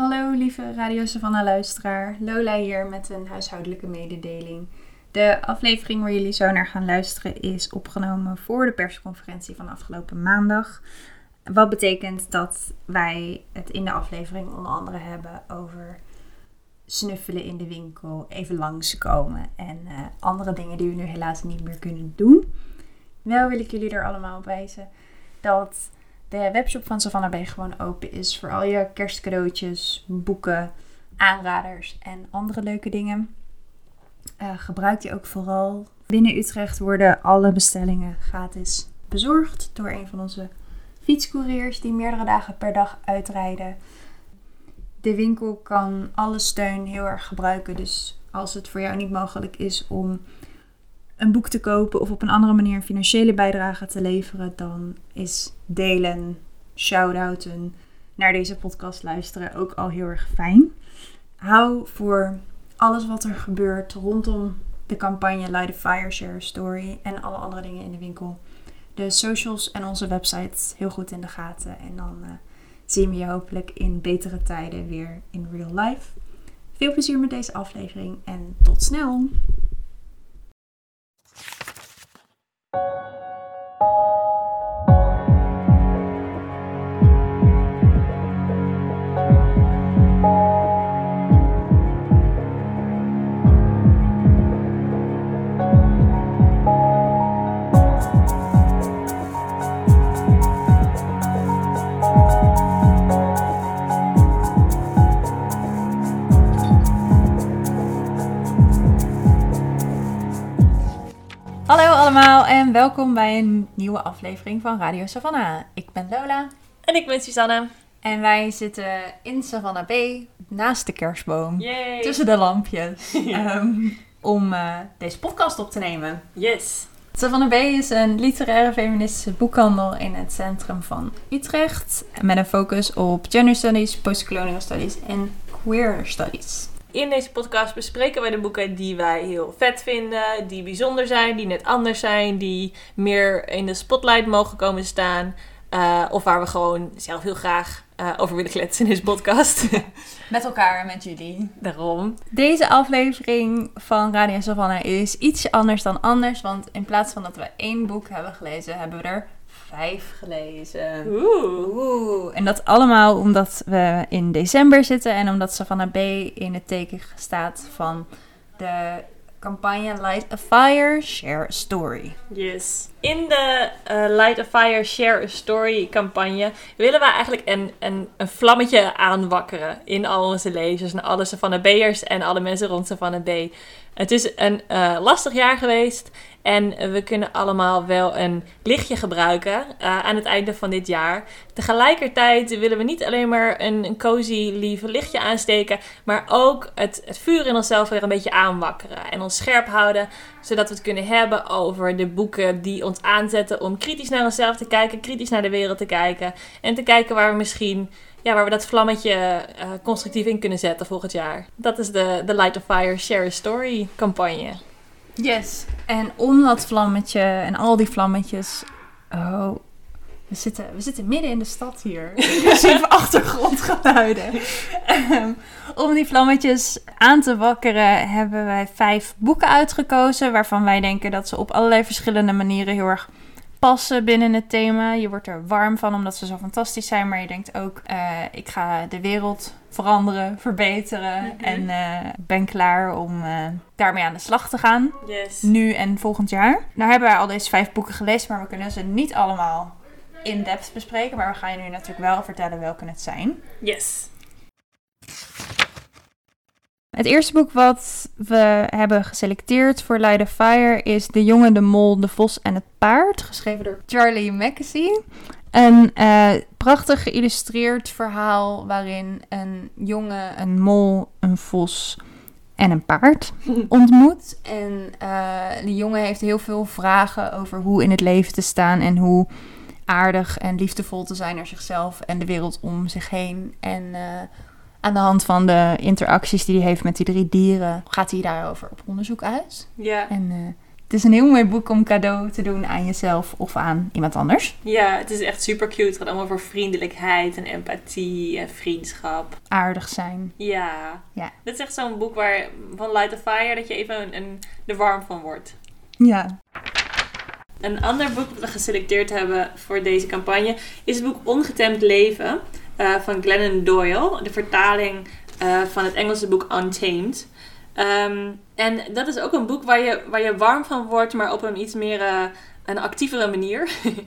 Hallo lieve Radio Savannah luisteraar, Lola hier met een huishoudelijke mededeling. De aflevering waar jullie zo naar gaan luisteren is opgenomen voor de persconferentie van afgelopen maandag. Wat betekent dat wij het in de aflevering onder andere hebben over snuffelen in de winkel, even langskomen en uh, andere dingen die we nu helaas niet meer kunnen doen. Wel wil ik jullie er allemaal op wijzen dat de webshop van Savannah Bay gewoon open is voor al je kerstcadeautjes, boeken, aanraders en andere leuke dingen. Uh, gebruik die ook vooral. Binnen Utrecht worden alle bestellingen gratis bezorgd door een van onze fietscouriers die meerdere dagen per dag uitrijden. De winkel kan alle steun heel erg gebruiken. Dus als het voor jou niet mogelijk is om een boek te kopen of op een andere manier financiële bijdrage te leveren, dan is delen, shout-outen naar deze podcast luisteren ook al heel erg fijn. Hou voor alles wat er gebeurt rondom de campagne Light a Fire Share Story en alle andere dingen in de winkel. De socials en onze website heel goed in de gaten. En dan uh, zien we je hopelijk in betere tijden weer in real life. Veel plezier met deze aflevering en tot snel! Thank you. Allemaal en welkom bij een nieuwe aflevering van Radio Savannah. Ik ben Lola. En ik ben Susanne. En wij zitten in Savannah Bay, naast de kerstboom, Yay. tussen de lampjes, ehm, om uh, deze podcast op te nemen. Yes. Savannah Bay is een literaire feministische boekhandel in het centrum van Utrecht. Met een focus op gender studies, postcolonial studies en queer studies. In deze podcast bespreken wij de boeken die wij heel vet vinden, die bijzonder zijn, die net anders zijn, die meer in de spotlight mogen komen staan. Uh, of waar we gewoon zelf heel graag uh, over willen kletsen in deze podcast. Met elkaar, met jullie. Daarom. Deze aflevering van Radio Savannah is iets anders dan anders. Want in plaats van dat we één boek hebben gelezen, hebben we er vijf gelezen. Oeh. Oeh. En dat allemaal omdat we in december zitten en omdat Savannah B in het teken staat van de campagne Light a Fire, Share a Story. Yes. In de uh, Light a Fire, Share a Story campagne willen we eigenlijk een, een, een vlammetje aanwakkeren in al onze lezers en alle Savannah B'ers en alle mensen rond Savannah B. Het is een uh, lastig jaar geweest en we kunnen allemaal wel een lichtje gebruiken uh, aan het einde van dit jaar. Tegelijkertijd willen we niet alleen maar een, cozy, lief lichtje aansteken, maar ook het, het vuur in onszelf weer een beetje aanwakkeren en ons scherp houden, zodat we het kunnen hebben over de boeken die ons aanzetten om kritisch naar onszelf te kijken, kritisch naar de wereld te kijken en te kijken waar we misschien ja, waar we dat vlammetje uh, constructief in kunnen zetten volgend jaar. Dat is de, de Light of Fire Share a Story campagne. Yes. En om dat vlammetje en al die vlammetjes. Oh, we zitten, we zitten midden in de stad hier. Inclusief achtergrondgeluiden. Um, om die vlammetjes aan te wakkeren hebben wij vijf boeken uitgekozen. Waarvan wij denken dat ze op allerlei verschillende manieren heel erg passen binnen het thema. Je wordt er warm van omdat ze zo fantastisch zijn. Maar je denkt ook, uh, ik ga de wereld veranderen, verbeteren. Mhm. En uh, ben klaar om uh, daarmee aan de slag te gaan. Yes. Nu en volgend jaar. Nou hebben wij al deze vijf boeken gelezen, maar we kunnen ze niet allemaal in depth bespreken. Maar we gaan je nu natuurlijk wel vertellen welke het zijn. Yes. Het eerste boek wat we hebben geselecteerd voor Light of Fire is De jongen, de mol, de vos en het paard. Geschreven door Charlie Mackesy. Een uh, prachtig geïllustreerd verhaal waarin een jongen, een mol, een vos en een paard ontmoet. En uh, die jongen heeft heel veel vragen over hoe in het leven te staan en hoe aardig en liefdevol te zijn naar zichzelf en de wereld om zich heen. En uh, aan de hand van de interacties die hij heeft met die drie dieren, gaat hij daarover op onderzoek uit. Ja. En uh, Het is een heel mooi boek om cadeau te doen aan jezelf of aan iemand anders. Ja, het is echt super cute. Het gaat allemaal voor vriendelijkheid en empathie en vriendschap. Aardig zijn. Ja. Ja. Dit is echt zo'n boek waar, van Light a Fire dat je even een, een, er warm van wordt. Ja. Een ander boek dat we geselecteerd hebben voor deze campagne is het boek Ongetemd Leven uh, van Glennon Doyle. De vertaling uh, van het Engelse boek Untamed. Um, en dat is ook een boek waar je, waar je warm van wordt, maar op een iets meer uh, een actievere manier.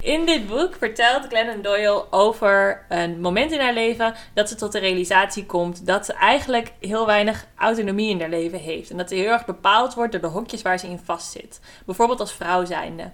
In dit boek vertelt Glennon Doyle over een moment in haar leven dat ze tot de realisatie komt dat ze eigenlijk heel weinig autonomie in haar leven heeft. En dat ze heel erg bepaald wordt door de hokjes waar ze in vastzit. Bijvoorbeeld als vrouw zijnde.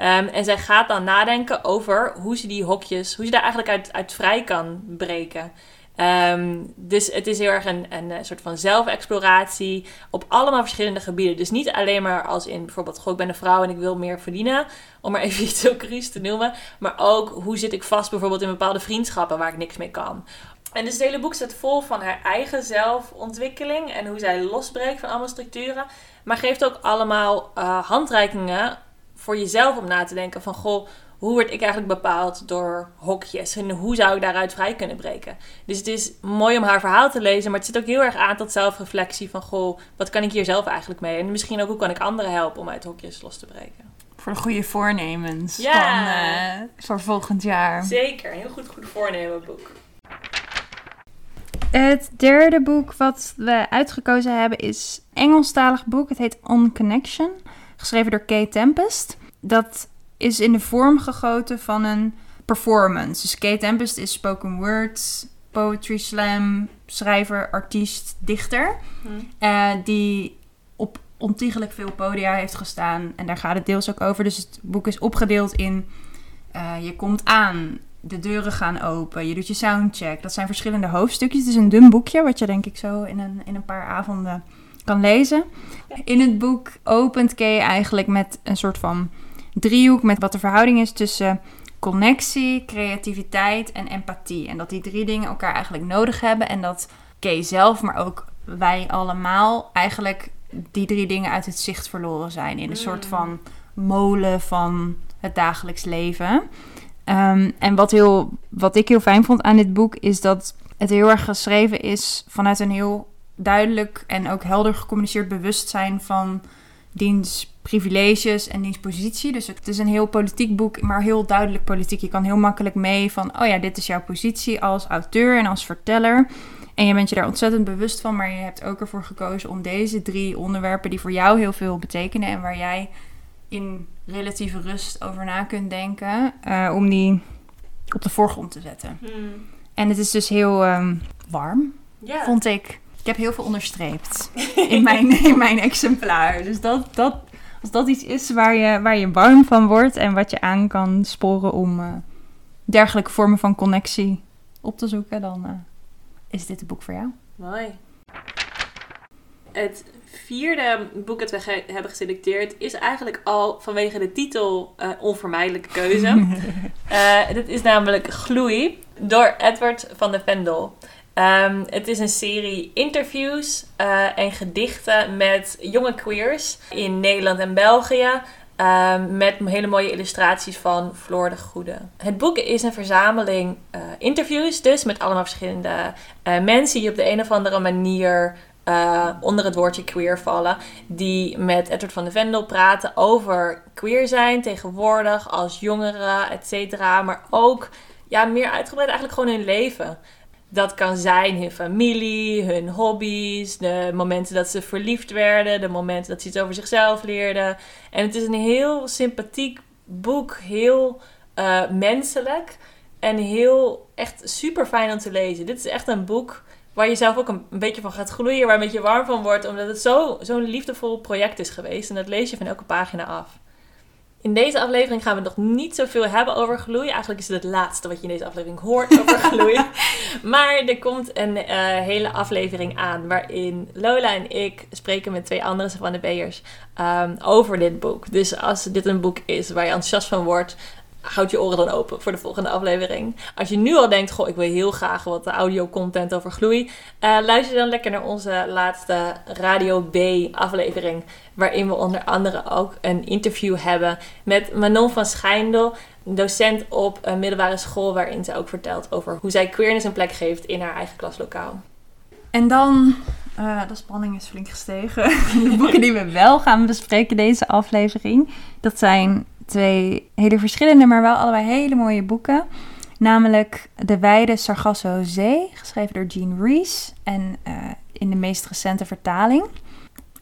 Um, en zij gaat dan nadenken over hoe ze die hokjes, hoe ze daar eigenlijk uit, uit vrij kan breken. Um, dus het is heel erg een, een soort van zelfexploratie op allemaal verschillende gebieden. Dus niet alleen maar als in bijvoorbeeld, goh, ik ben een vrouw en ik wil meer verdienen, om maar even iets zo cruis te noemen. Maar ook hoe zit ik vast bijvoorbeeld in bepaalde vriendschappen waar ik niks mee kan. En dus het hele boek staat vol van haar eigen zelfontwikkeling en hoe zij losbreekt van allemaal structuren. Maar geeft ook allemaal uh, handreikingen voor jezelf om na te denken van, goh, hoe word ik eigenlijk bepaald door hokjes en hoe zou ik daaruit vrij kunnen breken. Dus het is mooi om haar verhaal te lezen, maar het zit ook heel erg aan tot zelfreflectie van goh, wat kan ik hier zelf eigenlijk mee? En misschien ook hoe kan ik anderen helpen om uit hokjes los te breken. Voor de goede voornemens ja. van, uh, voor volgend jaar. Zeker, een heel goed, goed voornemen boek. Het derde boek wat we uitgekozen hebben is een Engelstalig boek. Het heet On Connection, geschreven door Kate Tempest. Dat is in de vorm gegoten van een performance. Dus Kate Tempest is spoken word, poetry slam, schrijver, artiest, dichter. Hmm. Uh, die op ontiegelijk veel podia heeft gestaan. En daar gaat het deels ook over. Dus het boek is opgedeeld in... Uh, je komt aan, de deuren gaan open, je doet je soundcheck. Dat zijn verschillende hoofdstukjes. Het is een dun boekje, wat je denk ik zo in een, in een paar avonden kan lezen. In het boek opent Kay eigenlijk met een soort van driehoek met wat de verhouding is tussen connectie, creativiteit en empathie. En dat die drie dingen elkaar eigenlijk nodig hebben. En dat Kay zelf, maar ook wij allemaal eigenlijk die drie dingen uit het zicht verloren zijn. In een soort van molen van het dagelijks leven. Um, en wat, heel, wat ik heel fijn vond aan dit boek is dat het heel erg geschreven is vanuit een heel duidelijk en ook helder gecommuniceerd bewustzijn van diens privileges en diens positie. Dus het is een heel politiek boek, maar heel duidelijk politiek. Je kan heel makkelijk mee van, oh ja, dit is jouw positie als auteur en als verteller. En je bent je daar ontzettend bewust van, maar je hebt ook ervoor gekozen om deze drie onderwerpen die voor jou heel veel betekenen en waar jij in relatieve rust over na kunt denken, uh, om die op de voorgrond te zetten. Hmm. En het is dus heel um, warm, vond ik. Ik heb heel veel onderstreept in mijn, in mijn exemplaar. Dus dat, dat, als dat iets is waar je, waar je warm van wordt en wat je aan kan sporen om uh, dergelijke vormen van connectie op te zoeken, dan uh, is dit het boek voor jou. Mooi. Het vierde boek dat we ge hebben geselecteerd is eigenlijk al vanwege de titel uh, onvermijdelijke keuze. dit is namelijk Gloei door Edward van de Vendel. Um, het is een serie interviews uh, en gedichten met jonge queers in Nederland en België. Um, met hele mooie illustraties van Floor de Goede. Het boek is een verzameling uh, interviews, dus met allemaal verschillende uh, mensen die op de een of andere manier onder het woordje queer vallen. Die met Edward van de Vendel praten over queer zijn tegenwoordig als jongeren, et cetera. Maar ook ja, meer uitgebreid eigenlijk gewoon hun leven. Dat kan zijn hun familie, hun hobby's, de momenten dat ze verliefd werden, de momenten dat ze iets over zichzelf leerden. En het is een heel sympathiek boek, heel uh, menselijk en heel echt super fijn om te lezen. Dit is echt een boek waar je zelf ook een, beetje van gaat gloeien, waar een beetje warm van wordt, omdat het zo'n zo liefdevol project is geweest. En dat lees je van elke pagina af. In deze aflevering gaan we nog niet zoveel hebben over gloei. Eigenlijk is het het laatste wat je in deze aflevering hoort over gloei. maar er komt een uh, hele aflevering aan waarin Lola en ik spreken met twee andere van de B'ers um, over dit boek. Dus als dit een boek is waar je enthousiast van wordt, houd je oren dan open voor de volgende aflevering. Als je nu al denkt, goh, ik wil heel graag wat audio content over gloei. eh, luister dan lekker naar onze laatste Radio B aflevering. Waarin we onder andere ook een interview hebben met Manon van Schijndel. Docent op een middelbare school waarin ze ook vertelt over hoe zij queerness een plek geeft in haar eigen klaslokaal. En dan, eh, de spanning is flink gestegen. De boeken die we wel gaan bespreken deze aflevering, dat zijn twee hele verschillende, maar wel allebei hele mooie boeken. Namelijk De Wijde Sargasso Zee, geschreven door Jean Rees en eh, in de meest recente vertaling,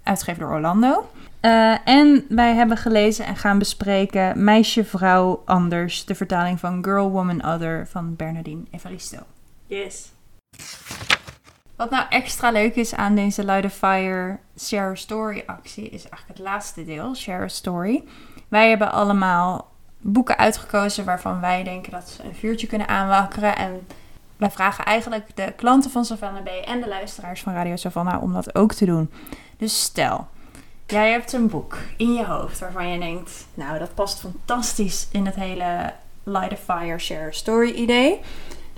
uitgegeven door Orlando. Eh, en wij hebben gelezen en gaan bespreken Meisje, Vrouw, Anders, de vertaling van Girl, Woman, Other van Bernardine Evaristo. Yes. Wat nou extra leuk is aan deze Light a Fire Share a Story actie, is eigenlijk het laatste deel, Share a Story. Wij hebben allemaal boeken uitgekozen waarvan wij denken dat ze een vuurtje kunnen aanwakkeren. En wij vragen eigenlijk de klanten van Savannah B en de luisteraars van Radio Savannah om dat ook te doen. Dus stel, jij hebt een boek in je hoofd waarvan je denkt, nou dat past fantastisch in het hele Light a Fire Share Story idee.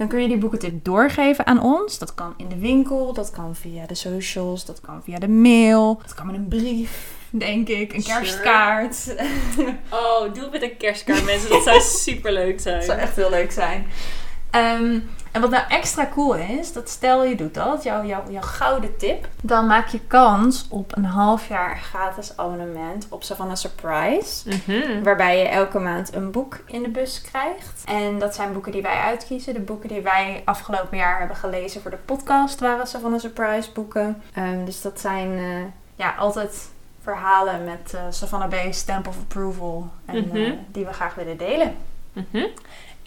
Dan kun je die boekentip doorgeven aan ons. Dat kan in de winkel, dat kan via de socials, dat kan via de mail. Dat kan met een brief, denk ik. Een Sure. kerstkaart. Oh, doe het met een kerstkaart, mensen. Dat zou super leuk zijn. Dat zou echt heel leuk zijn. Ehm, en wat nou extra cool is, dat stel je doet dat, jouw, jouw, jouw gouden tip. Dan maak je kans op een half jaar gratis abonnement op Savannah Surprise. Mhm. Waarbij je elke maand een boek in de bus krijgt. En dat zijn boeken die wij uitkiezen. De boeken die wij afgelopen jaar hebben gelezen voor de podcast waren Savannah Surprise boeken. Ehm, dus dat zijn eh, ja, altijd verhalen met eh Savannah stamp of approval. En Mhm. eh, die we graag willen delen. Mhm.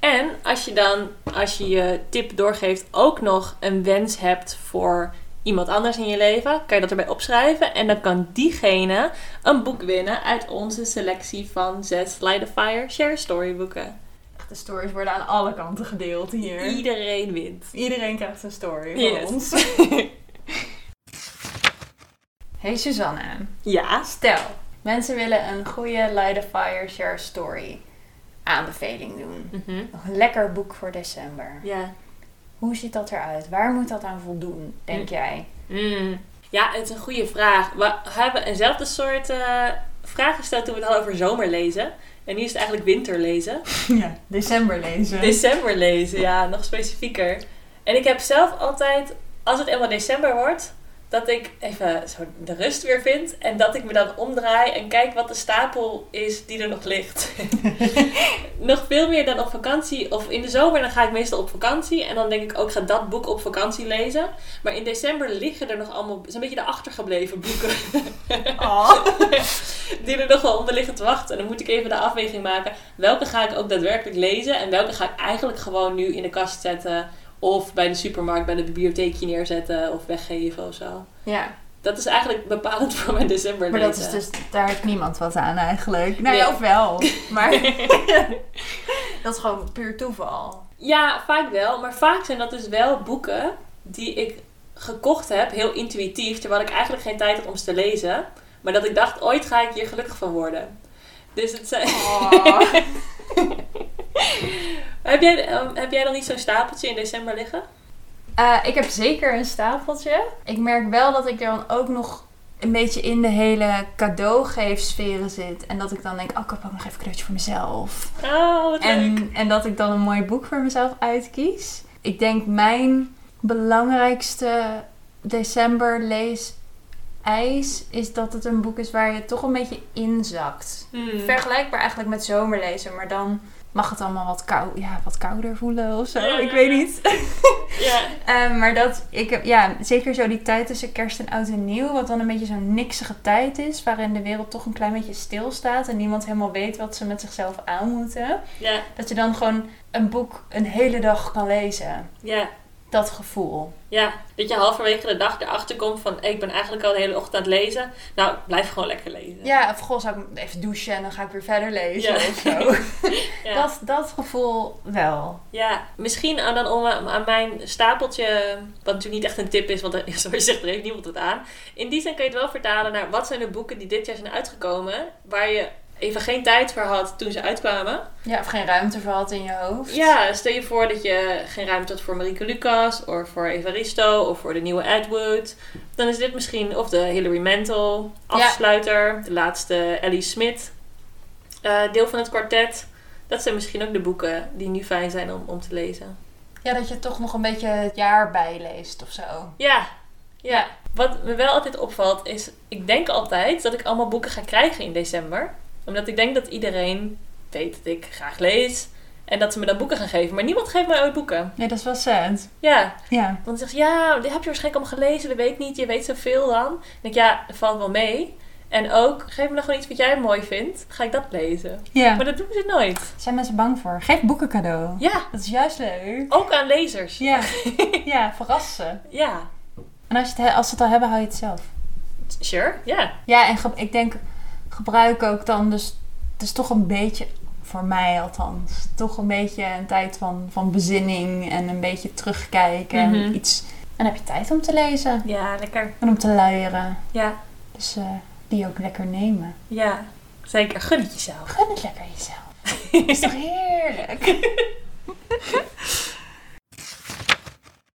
En als je dan, als je je tip doorgeeft, ook nog een wens hebt voor iemand anders in je leven, kan je dat erbij opschrijven. En dan kan diegene een boek winnen uit onze selectie van zes Light a Fire Share Story boeken. De stories worden aan alle kanten gedeeld hier. Iedereen wint. Iedereen krijgt een story Yes. van ons. hey Suzanne, Ja. stel, mensen willen een goede Light a Fire Share Story aanbeveling doen. Nog een lekker boek voor december. Ja. Hoe ziet dat eruit? Waar moet dat aan voldoen, denk jij? Mm. Ja, het is een goede vraag. We hebben eenzelfde soort eh, vraag gesteld toen we het hadden over zomerlezen. En nu is het eigenlijk winterlezen. Ja, december lezen. December lezen, ja, nog specifieker. En ik heb zelf altijd, als het eenmaal december wordt, dat ik even zo de rust weer vind. En dat ik me dan omdraai en kijk wat de stapel is die er nog ligt. nog veel meer dan op vakantie. Of in de zomer dan ga ik meestal op vakantie. En dan denk ik ook, ik ga dat boek op vakantie lezen. Maar in december liggen er nog allemaal, zo'n beetje de achtergebleven boeken. Oh. die er nog wel onder liggen te wachten. En dan moet ik even de afweging maken. Welke ga ik ook daadwerkelijk lezen? En welke ga ik eigenlijk gewoon nu in de kast zetten? Of bij de supermarkt, bij de bibliotheekje neerzetten of weggeven of zo. Ja, Dat is eigenlijk bepalend voor mijn december maar dat is dus, daar heeft niemand wat aan eigenlijk. Nou ja, Nee. of wel. Maar dat is gewoon puur toeval. Ja, vaak wel. Maar vaak zijn dat dus wel boeken die ik gekocht heb, heel intuïtief. Terwijl ik eigenlijk geen tijd had om ze te lezen. Maar dat ik dacht, ooit ga ik hier gelukkig van worden. Dus het zijn... Oh. heb, jij, ehm, heb jij dan niet zo'n stapeltje in december liggen? Eh, ik heb zeker een stapeltje. Ik merk wel dat ik dan ook nog een beetje in de hele cadeaugeefsferen zit. En dat ik dan denk, oh, ik heb ook nog even een cadeautje voor mezelf. Oh, wat leuk. En, en dat ik dan een mooi boek voor mezelf uitkies. Ik denk mijn belangrijkste december lees is dat het een boek is waar je toch een beetje inzakt. Hmm. Vergelijkbaar eigenlijk met zomerlezen, maar dan mag het allemaal wat, kou ja, wat kouder voelen of zo. Ja, ik ja, weet ja. niet. Ja. Eh, maar dat, ik heb, ja, zeker zo die tijd tussen kerst en oud en nieuw, wat dan een beetje zo'n niksige tijd is, waarin de wereld toch een klein beetje stilstaat en niemand helemaal weet wat ze met zichzelf aan moeten. Ja, Dat je dan gewoon een boek een hele dag kan lezen. ja, Dat gevoel. ja. Dat je halverwege de dag erachter komt van... hey, ik ben eigenlijk al de hele ochtend aan het lezen. Nou, blijf gewoon lekker lezen. Ja, of goh, zou ik even douchen en dan ga ik weer verder lezen Ja. of zo. Ja. dat, dat gevoel wel. Ja, misschien aan, dan om aan aan mijn stapeltje... Wat natuurlijk niet echt een tip is, want er- zoals je zegt, er heeft niemand het aan. In die zin kan je het wel vertalen naar... Wat zijn de boeken die dit jaar zijn uitgekomen... Waar je even geen tijd voor had toen ze uitkwamen. Ja, of geen ruimte voor had in je hoofd. Ja, stel je voor dat je geen ruimte had voor Marieke Lucas, of voor Evaristo, of voor de nieuwe Ed Wood. Dan is dit misschien, of de Hilary Mantel, Afsluiter, de laatste Ellie Smith, eh, deel van het kwartet. Dat zijn misschien ook de boeken die nu fijn zijn om, om te lezen. Ja, dat je toch nog een beetje het jaar bijleest of zo. Ja, ja. Wat me wel altijd opvalt is, ik denk altijd dat ik allemaal boeken ga krijgen in december. Omdat ik denk dat iedereen weet dat ik graag lees. En dat ze me dan boeken gaan geven. Maar niemand geeft mij ooit boeken. Nee, dat is wel sad. Ja, Ja. want dan zegt ze, ja, dit heb je waarschijnlijk allemaal gelezen. Dat weet ik niet. Je weet zoveel dan. Dan denk ik, ja, dat valt wel mee. En ook, geef me dan gewoon iets wat jij mooi vindt. Ga ik dat lezen. Ja. Maar dat doen ze nooit. Zijn mensen bang voor? Geef boeken cadeau. Ja, Dat is juist leuk. ook aan lezers. Ja. ja, verrassen. Ja, En als, je het, he- als ze het al hebben, hou je het zelf. sure. Ja. Ja, en ik denk, gebruik ook dan dus... Het is toch een beetje, voor mij althans, toch een beetje een tijd van, van bezinning en een beetje terugkijken. Mhm. En iets... En dan heb je tijd om te lezen Ja, lekker. en om te luieren. Ja, Dus eh, die ook lekker nemen. ja. Zeker. Gun het jezelf. Gun het lekker jezelf. is toch heerlijk?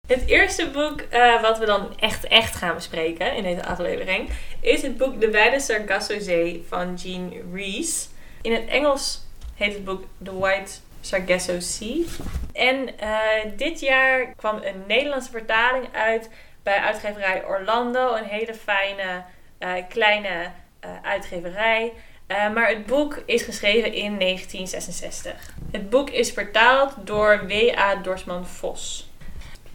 Het eerste boek eh, wat we dan echt, echt gaan bespreken in deze aflevering is het boek De Wijde Sargasso Zee van Jean Rees. In het Engels heet het boek The White Sargasso Sea. En eh, dit jaar kwam een Nederlandse vertaling uit bij uitgeverij Orlando. Een hele fijne, eh, kleine uitgeverij. Maar het boek is geschreven in 1966. Het boek is vertaald door W.A. Dorsman Vos.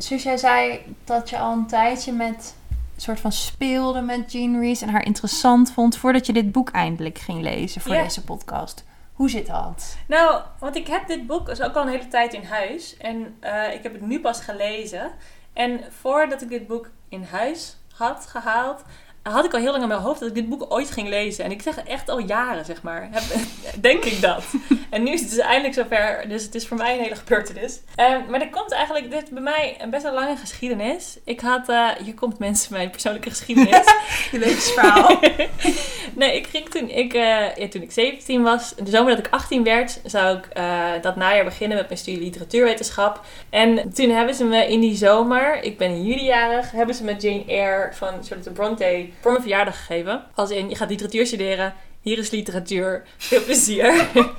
Zoals jij zei dat je al een tijdje met een soort van speelde met Jean Rees en haar interessant vond voordat je dit boek eindelijk ging lezen voor deze podcast. Hoe zit dat? Nou, want ik heb dit boek dus ook al een hele tijd in huis. En eh, ik heb het nu pas gelezen. En voordat ik dit boek in huis had gehaald, had ik al heel lang in mijn hoofd dat ik dit boek ooit ging lezen. En ik zeg echt al jaren, zeg maar. Denk ik dat. En nu is het dus eindelijk zover. Dus het is voor mij een hele gebeurtenis. Eh, maar er komt eigenlijk, dit is bij mij een best wel lange geschiedenis. Ik had, eh, hier komt mensen mijn persoonlijke geschiedenis. Je levensverhaal. nee, ik ging toen ik, eh, ja, toen ik 17 was, de zomer dat ik 18 werd, zou ik eh, dat najaar beginnen met mijn studie literatuurwetenschap. En toen hebben ze me in die zomer, ik ben in juli jarig, hebben ze me Jane Eyre van Charlotte Bronte voor mijn verjaardag gegeven. Als in, je gaat literatuur studeren, hier is literatuur, veel plezier.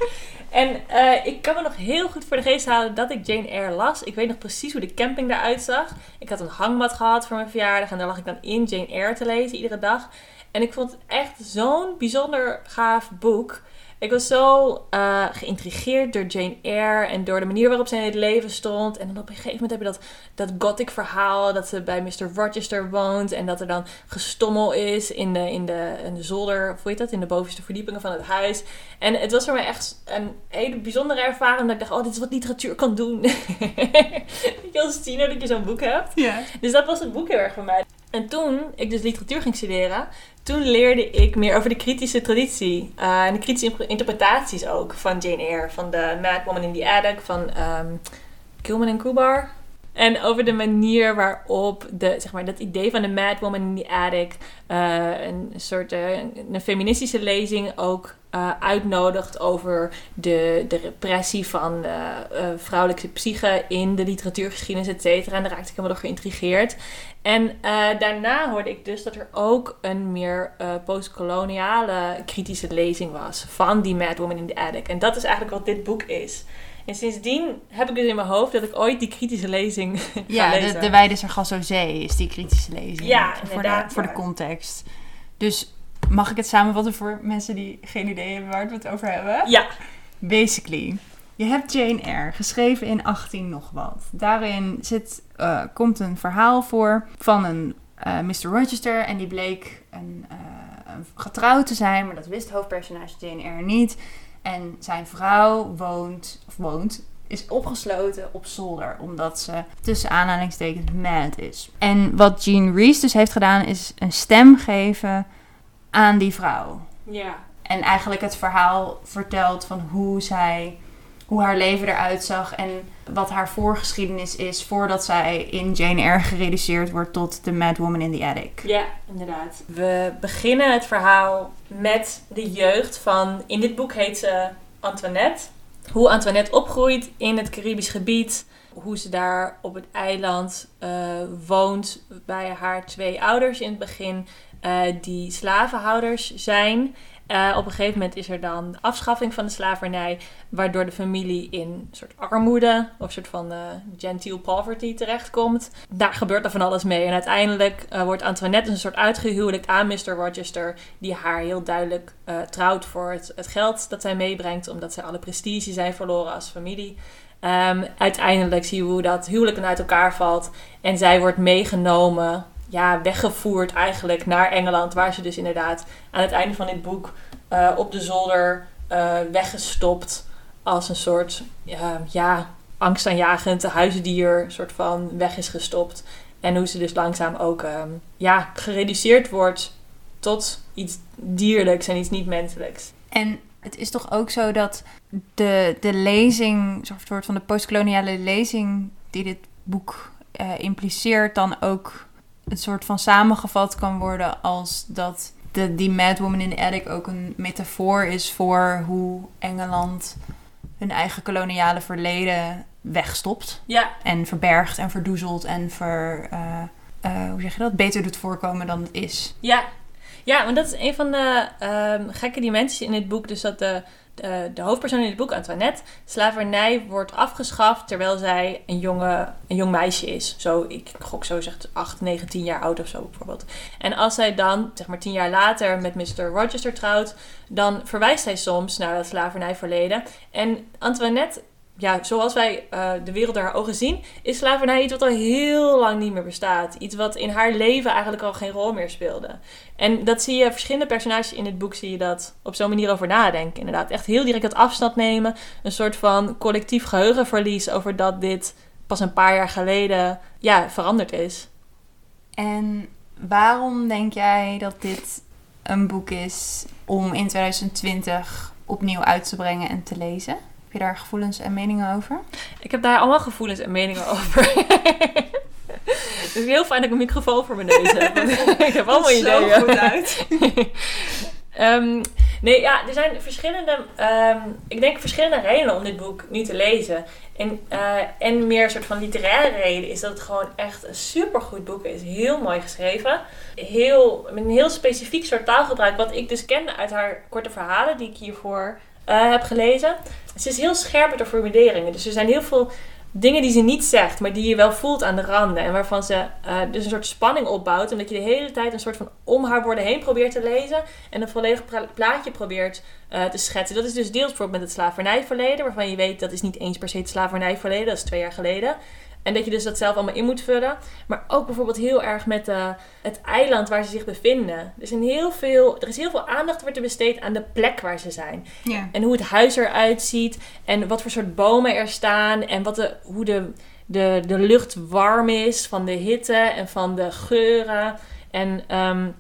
En eh, ik kan me nog heel goed voor de geest halen dat ik Jane Eyre las. Ik weet nog precies hoe de camping eruit zag. Ik had een hangmat gehad voor mijn verjaardag en daar lag ik dan in Jane Eyre te lezen iedere dag. En ik vond het echt zo'n bijzonder gaaf boek. Ik was zo eh, geïntrigeerd door Jane Eyre en door de manier waarop zij in het leven stond. En dan op een gegeven moment heb je dat, dat gothic verhaal dat ze bij Mr. Rochester woont. En dat er dan gestommel is in de, in de, in de zolder, of hoe heet dat, in de bovenste verdiepingen van het huis. En het was voor mij echt een hele bijzondere ervaring. Dat ik dacht, oh, dit is wat literatuur kan doen. Weet je als tiener dat je zo'n boek hebt. Ja. Dus dat was het boek heel erg voor mij. En toen ik dus literatuur ging studeren, toen leerde ik meer over de kritische traditie. eh, en de kritische interpretaties ook van Jane Eyre. Van de Mad Woman in the Attic, van ehm Gilman en Kubar. En over de manier waarop de, zeg maar, dat idee van de Mad Woman in the Attic eh, een soort eh, een feministische lezing ook eh, uitnodigt over de, de repressie van vrouwelijke psyche in de literatuurgeschiedenis, et cetera. En daar raakte ik helemaal door geïntrigeerd. En daarna hoorde ik dus dat er ook een meer postkoloniale kritische lezing was van die Mad Woman in the Attic. En dat is eigenlijk wat dit boek is. En sindsdien heb ik dus in mijn hoofd dat ik ooit die kritische lezing ga Ja, lezen. de, de Sargasso Zee is die kritische lezing. Ja, voor de, voor de context. Dus mag ik het samenvatten voor mensen die geen idee hebben waar we het over hebben? Ja, Basically, je hebt Jane Eyre, geschreven in 18 nog wat. Daarin zit, eh, komt een verhaal voor van een eh, Mr. Rochester. En die bleek een, eh, een getrouwd te zijn, maar dat wist hoofdpersonage Jane Eyre niet. En zijn vrouw woont, of woont, is opgesloten op zolder. Omdat ze tussen aanhalingstekens mad is. En wat Jean Rees dus heeft gedaan, is een stem geven aan die vrouw. ja, En eigenlijk het verhaal vertelt van hoe zij hoe haar leven eruit zag en wat haar voorgeschiedenis is voordat zij in Jane Eyre gereduceerd wordt tot de Mad Woman in the Attic. Ja, inderdaad. We beginnen het verhaal met de jeugd van, in dit boek heet ze Antoinette. Hoe Antoinette opgroeit in het Caribisch gebied. Hoe ze daar op het eiland uh, woont bij haar twee ouders in het begin. Uh, die slavenhouders zijn. Uh, op een gegeven moment is er dan afschaffing van de slavernij, waardoor de familie in een soort armoede of een soort van uh, genteel poverty terechtkomt. Daar gebeurt er van alles mee. En uiteindelijk uh, wordt Antoinette een soort uitgehuwelijkt aan Mr. Rochester, die haar heel duidelijk trouwt voor het, geld dat zij meebrengt, omdat zij alle prestige zijn verloren als familie. Um, uiteindelijk zien we hoe dat huwelijk uit elkaar valt en zij wordt meegenomen ja, weggevoerd eigenlijk naar Engeland. Waar ze dus inderdaad aan het einde van dit boek uh, op de zolder uh, weggestopt als een soort ja, angstaanjagend huisdier soort van weg is gestopt. En hoe ze dus langzaam ook um, ja, gereduceerd wordt tot iets dierlijks en iets niet menselijks. En het is toch ook zo dat de, de lezing, een soort van de postkoloniale lezing die dit boek impliceert, dan ook een soort van samengevat kan worden als dat de, die Mad Woman in the Attic ook een metafoor is voor hoe Engeland hun eigen koloniale verleden wegstopt. Ja. En verbergt en verdoezelt en ver, uh, uh, hoe zeg je dat? beter doet voorkomen dan het is. Ja, ja want dat is een van de um, gekke dimensies in dit boek. Dus dat de de, de, hoofdpersoon in het boek, Antoinette, slavernij wordt afgeschaft terwijl zij een, jonge, een jong meisje is. Zo, ik gok zo zegt 8, 9, 10 jaar oud of zo bijvoorbeeld. En als zij dan, zeg maar 10 jaar later, met Mr. Rochester trouwt, dan verwijst hij soms naar dat slavernijverleden. En Antoinette ja, zoals wij uh, de wereld haar ogen zien, is slavernij iets wat al heel lang niet meer bestaat. Iets wat in haar leven eigenlijk al geen rol meer speelde. En dat zie je, verschillende personages in het boek zie je dat op zo'n manier over nadenken. Inderdaad, echt heel direct het afstand nemen. Een soort van collectief geheugenverlies over dat dit pas een paar jaar geleden ja, veranderd is. En waarom denk jij dat dit een boek is om in 2020 opnieuw uit te brengen en te lezen? Je daar gevoelens en meningen over? Ik heb daar allemaal gevoelens en meningen over. Het is heel fijn dat ik een microfoon voor mijn neus heb. ik heb allemaal ideeën. Zo goed uit. um, nee, ja, er zijn verschillende, um, ik denk verschillende redenen om dit boek nu te lezen. En, uh, en meer een soort van literaire reden is dat het gewoon echt een supergoed boek is. Heel mooi geschreven. Heel, met een heel specifiek soort taalgebruik, wat ik dus kende uit haar korte verhalen die ik hiervoor uh, heb gelezen. Ze is heel scherp met haar formuleringen. Dus er zijn heel veel dingen die ze niet zegt, maar die je wel voelt aan de randen. En waarvan ze uh, dus een soort spanning opbouwt. Omdat je de hele tijd een soort van om haar woorden heen probeert te lezen. En een volledig plaatje probeert uh, te schetsen. Dat is dus deels bijvoorbeeld met het slavernijverleden. Waarvan je weet dat is niet eens per se het slavernijverleden. Dat is twee jaar geleden. En dat je dus dat zelf allemaal in moet vullen. Maar ook bijvoorbeeld heel erg met uh, het eiland waar ze zich bevinden. Er, zijn heel veel, er is heel veel aandacht wordt er besteed aan de plek waar ze zijn. Ja. En hoe het huis eruit ziet. En wat voor soort bomen er staan. En wat de, hoe de, de, de lucht warm is van de hitte en van de geuren. En um,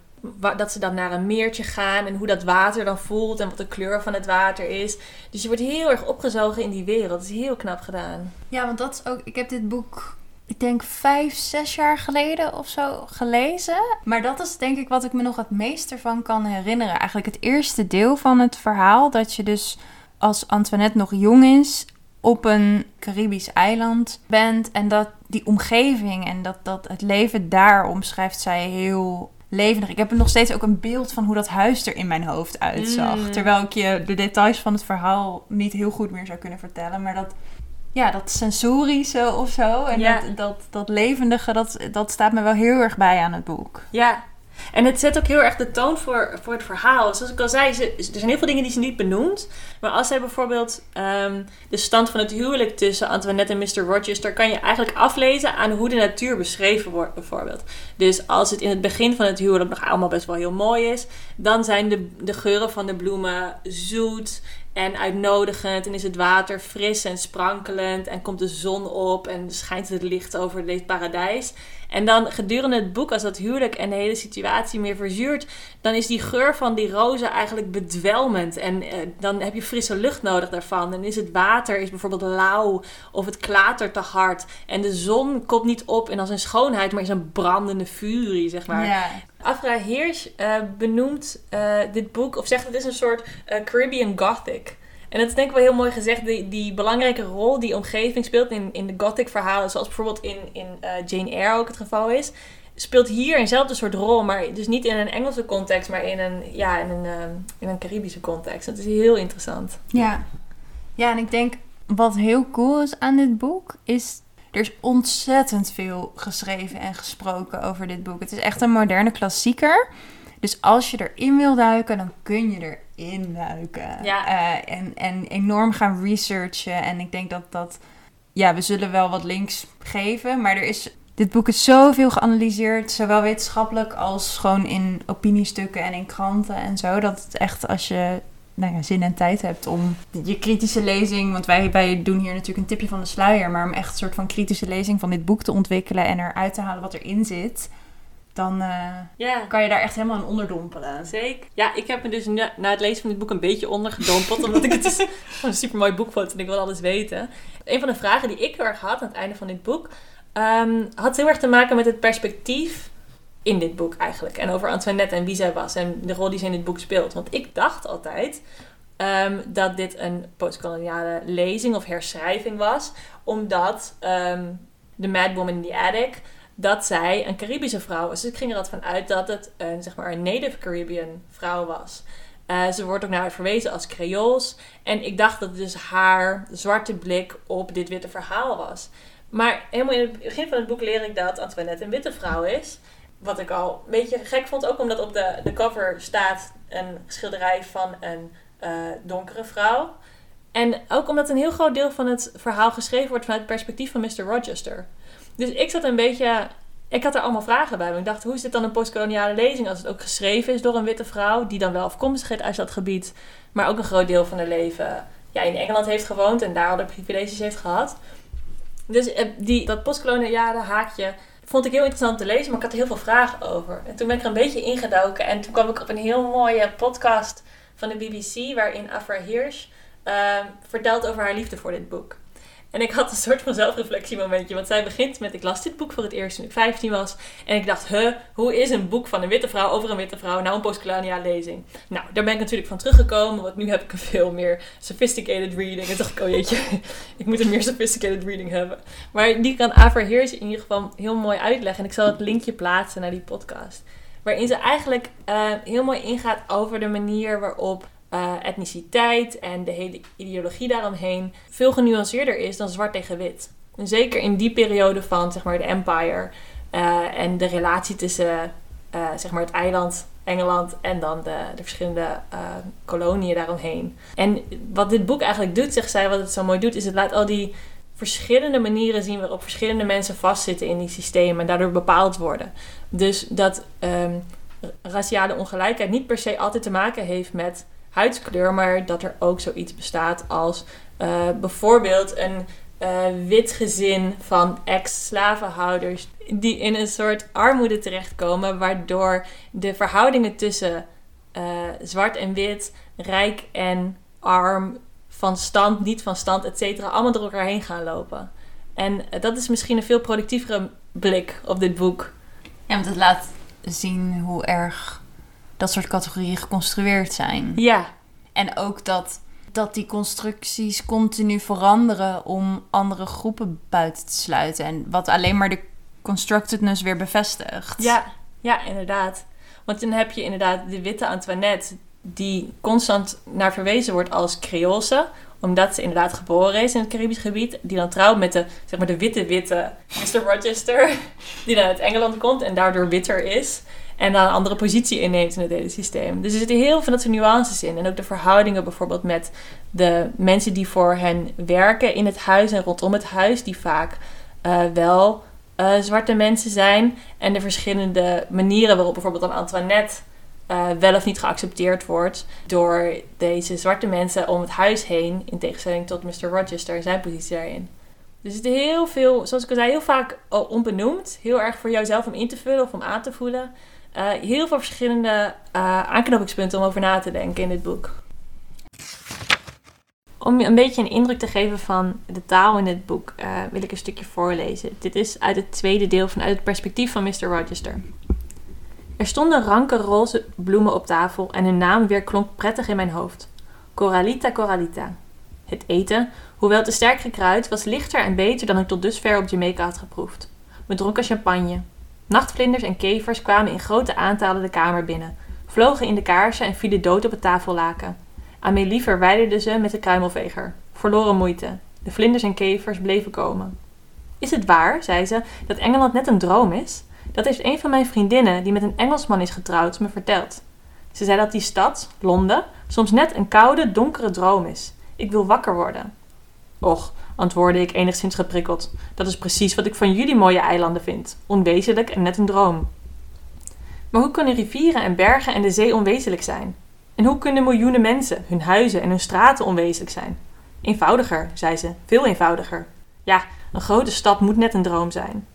dat ze dan naar een meertje gaan en hoe dat water dan voelt en wat de kleur van het water is. Dus je wordt heel erg opgezogen in die wereld. Dat is heel knap gedaan. Ja, want dat is ook. Ik heb dit boek, ik denk vijf, zes jaar geleden of zo gelezen. Maar dat is denk ik wat ik me nog het meest ervan kan herinneren. Eigenlijk het eerste deel van het verhaal. Dat je dus als Antoinette nog jong is op een Caribisch eiland bent. En dat die omgeving en dat, dat het leven daar omschrijft zij heel levendig. Ik heb nog steeds ook een beeld van hoe dat huis er in mijn hoofd uitzag. Mm. Terwijl ik je de details van het verhaal niet heel goed meer zou kunnen vertellen. Maar dat, ja, dat sensorische of zo. En Ja. dat, dat, dat levendige, dat, dat staat me wel heel erg bij aan het boek. Ja. En het zet ook heel erg de toon voor, voor het verhaal. Zoals ik al zei, ze, er zijn heel veel dingen die ze niet benoemt. Maar als zij bijvoorbeeld ehm, de stand van het huwelijk tussen Antoinette en Mr. Rochester... kan je eigenlijk aflezen aan hoe de natuur beschreven wordt bijvoorbeeld. Dus als het in het begin van het huwelijk nog allemaal best wel heel mooi is... dan zijn de, de geuren van de bloemen zoet en uitnodigend. En is het water fris en sprankelend. En komt de zon op en schijnt het licht over dit paradijs. En dan gedurende het boek, als dat huwelijk en de hele situatie meer verzuurt, dan is die geur van die rozen eigenlijk bedwelmend. En eh, dan heb je frisse lucht nodig daarvan. En is het water is bijvoorbeeld lauw of het klatert te hard. En de zon komt niet op en als een schoonheid, maar is een brandende furie, zeg maar. Ja. Afra Hirsch uh, benoemt uh, dit boek, of zegt het is een soort Caribbean Gothic. En dat is denk ik wel heel mooi gezegd, die, die belangrijke rol die omgeving speelt in, in de Gothic verhalen, zoals bijvoorbeeld in, in Jane Eyre ook het geval is, speelt hier eenzelfde soort rol, maar dus niet in een Engelse context, maar in een, ja, in een, in een Caribische context. Dat is heel interessant. Ja. ja, en ik denk wat heel cool is aan dit boek, is er is ontzettend veel geschreven en gesproken over dit boek. Het is echt een moderne klassieker. Dus als je erin wil duiken, dan kun je erin duiken. Ja. Uh, en, en enorm gaan researchen. En ik denk dat dat... Ja, we zullen wel wat links geven. Maar er is... Dit boek is zoveel geanalyseerd. Zowel wetenschappelijk als gewoon in opiniestukken en in kranten en zo. Dat het echt als je nou ja, zin en tijd hebt om je kritische lezing, want wij, wij doen hier natuurlijk een tipje van de sluier, maar om echt een soort van kritische lezing van dit boek te ontwikkelen en eruit te halen wat erin zit, dan uh, ja. kan je daar echt helemaal in onderdompelen. Zeker. Ja, ik heb me dus na, na het lezen van dit boek een beetje ondergedompeld, omdat ik het dus een super mooi boek vond en ik wil alles weten. Een van de vragen die ik heel erg had aan het einde van dit boek, um, had heel erg te maken met het perspectief in dit boek eigenlijk. En over Antoinette en wie zij was en de rol die ze in dit boek speelt. Want ik dacht altijd um, dat dit een postkoloniale lezing of herschrijving was. Omdat um, de Mad Woman in the Attic, dat zij een Caribische vrouw was. Dus ik ging er altijd van uit dat het een, zeg maar, een Native Caribbean vrouw was. Uh, ze wordt ook naar haar verwezen als Creools. En ik dacht dat het dus haar zwarte blik op dit witte verhaal was. Maar helemaal in het begin van het boek leer ik dat Antoinette een witte vrouw is. Wat ik al een beetje gek vond, ook omdat op de, de cover staat een schilderij van een uh, donkere vrouw. En ook omdat een heel groot deel van het verhaal geschreven wordt vanuit het perspectief van Mr. Rochester. Dus ik zat een beetje. Ik had er allemaal vragen bij. Ik dacht, hoe is dit dan een postkoloniale lezing als het ook geschreven is door een witte vrouw, die dan wel afkomstig is uit dat gebied, maar ook een groot deel van haar leven ja, in Engeland heeft gewoond en daar al de privileges heeft gehad. Dus eh, die, dat postkoloniale haakje vond ik heel interessant te lezen, maar ik had er heel veel vragen over. En toen ben ik er een beetje ingedoken en toen kwam ik op een heel mooie podcast van de BBC, waarin Afra Hirsch uh, vertelt over haar liefde voor dit boek. En ik had een soort van zelfreflectiemomentje. Want zij begint met: Ik las dit boek voor het eerst toen ik 15 was. En ik dacht: Huh, hoe is een boek van een witte vrouw over een witte vrouw nou een postkoloniale lezing? Nou, daar ben ik natuurlijk van teruggekomen. Want nu heb ik een veel meer sophisticated reading. En dacht ik: Oh jeetje, ik moet een meer sophisticated reading hebben. Maar die kan Ava Heers in ieder geval heel mooi uitleggen. En ik zal het linkje plaatsen naar die podcast. Waarin ze eigenlijk uh, heel mooi ingaat over de manier waarop uh, etniciteit en de hele ideologie daaromheen veel genuanceerder is dan zwart tegen wit. En zeker in die periode van zeg maar, de empire uh, en de relatie tussen uh, zeg maar, het eiland Engeland en dan de, de verschillende koloniën daaromheen. En wat dit boek eigenlijk doet, zegt zij, wat het zo mooi doet, is het laat al die verschillende manieren zien waarop verschillende mensen vastzitten in die systemen en daardoor bepaald worden. Dus dat um, raciale ongelijkheid niet per se altijd te maken heeft met huidskleur, maar dat er ook zoiets bestaat als uh, bijvoorbeeld een uh, wit gezin van ex-slavenhouders die in een soort armoede terechtkomen, waardoor de verhoudingen tussen uh, zwart en wit, rijk en arm, van stand, niet van stand, et cetera, allemaal door elkaar heen gaan lopen. En dat is misschien een veel productievere blik op dit boek. Ja, want het laat zien hoe erg dat soort categorieën geconstrueerd zijn. Ja. En ook dat, dat die constructies continu veranderen om andere groepen buiten te sluiten. En wat alleen maar de constructedness weer bevestigt. Ja, ja, inderdaad. Want dan heb je inderdaad de witte Antoinette, die constant naar verwezen wordt als Creoolse omdat ze inderdaad geboren is in het Caribisch gebied. Die dan trouwt met de, zeg maar, de witte witte Mr. Rochester. Die dan uit Engeland komt en daardoor witter is. En dan een andere positie inneemt in het hele systeem. Dus er zitten heel veel van dat soort nuances in. En ook de verhoudingen bijvoorbeeld met de mensen die voor hen werken in het huis en rondom het huis. Die vaak uh, wel uh, zwarte mensen zijn. En de verschillende manieren waarop bijvoorbeeld dan Antoinette eh, wel of niet geaccepteerd wordt door deze zwarte mensen om het huis heen, in tegenstelling tot Mr. Rochester en zijn positie daarin. Dus het is heel veel, zoals ik al zei, heel vaak onbenoemd. Heel erg voor jouzelf om in te vullen of om aan te voelen. Uh, heel veel verschillende uh, aanknopingspunten om over na te denken in dit boek. Om je een beetje een indruk te geven van de taal in dit boek, uh, wil ik een stukje voorlezen. Dit is uit het tweede deel vanuit het perspectief van Mr. Rochester. Er stonden ranke roze bloemen op tafel en hun naam weer klonk prettig in mijn hoofd. Coralita, Coralita. Het eten, hoewel te sterk gekruid, was lichter en beter dan ik tot dusver op Jamaica had geproefd. We dronken champagne. Nachtvlinders en kevers kwamen in grote aantallen de kamer binnen, vlogen in de kaarsen en vielen dood op het tafellaken. Amélie verwijderde ze met de kruimelveger. Verloren moeite. De vlinders en kevers bleven komen. Is het waar, zei ze, dat Engeland net een droom is? Dat heeft een van mijn vriendinnen, die met een Engelsman is getrouwd, me verteld. Ze zei dat die stad, Londen, soms net een koude, donkere droom is. Ik wil wakker worden. Och, antwoordde ik enigszins geprikkeld. Dat is precies wat ik van jullie mooie eilanden vind. Onwezenlijk en net een droom. Maar hoe kunnen rivieren en bergen en de zee onwezenlijk zijn? En hoe kunnen miljoenen mensen, hun huizen en hun straten onwezenlijk zijn? Eenvoudiger, zei ze, veel eenvoudiger. Ja, een grote stad moet net een droom zijn.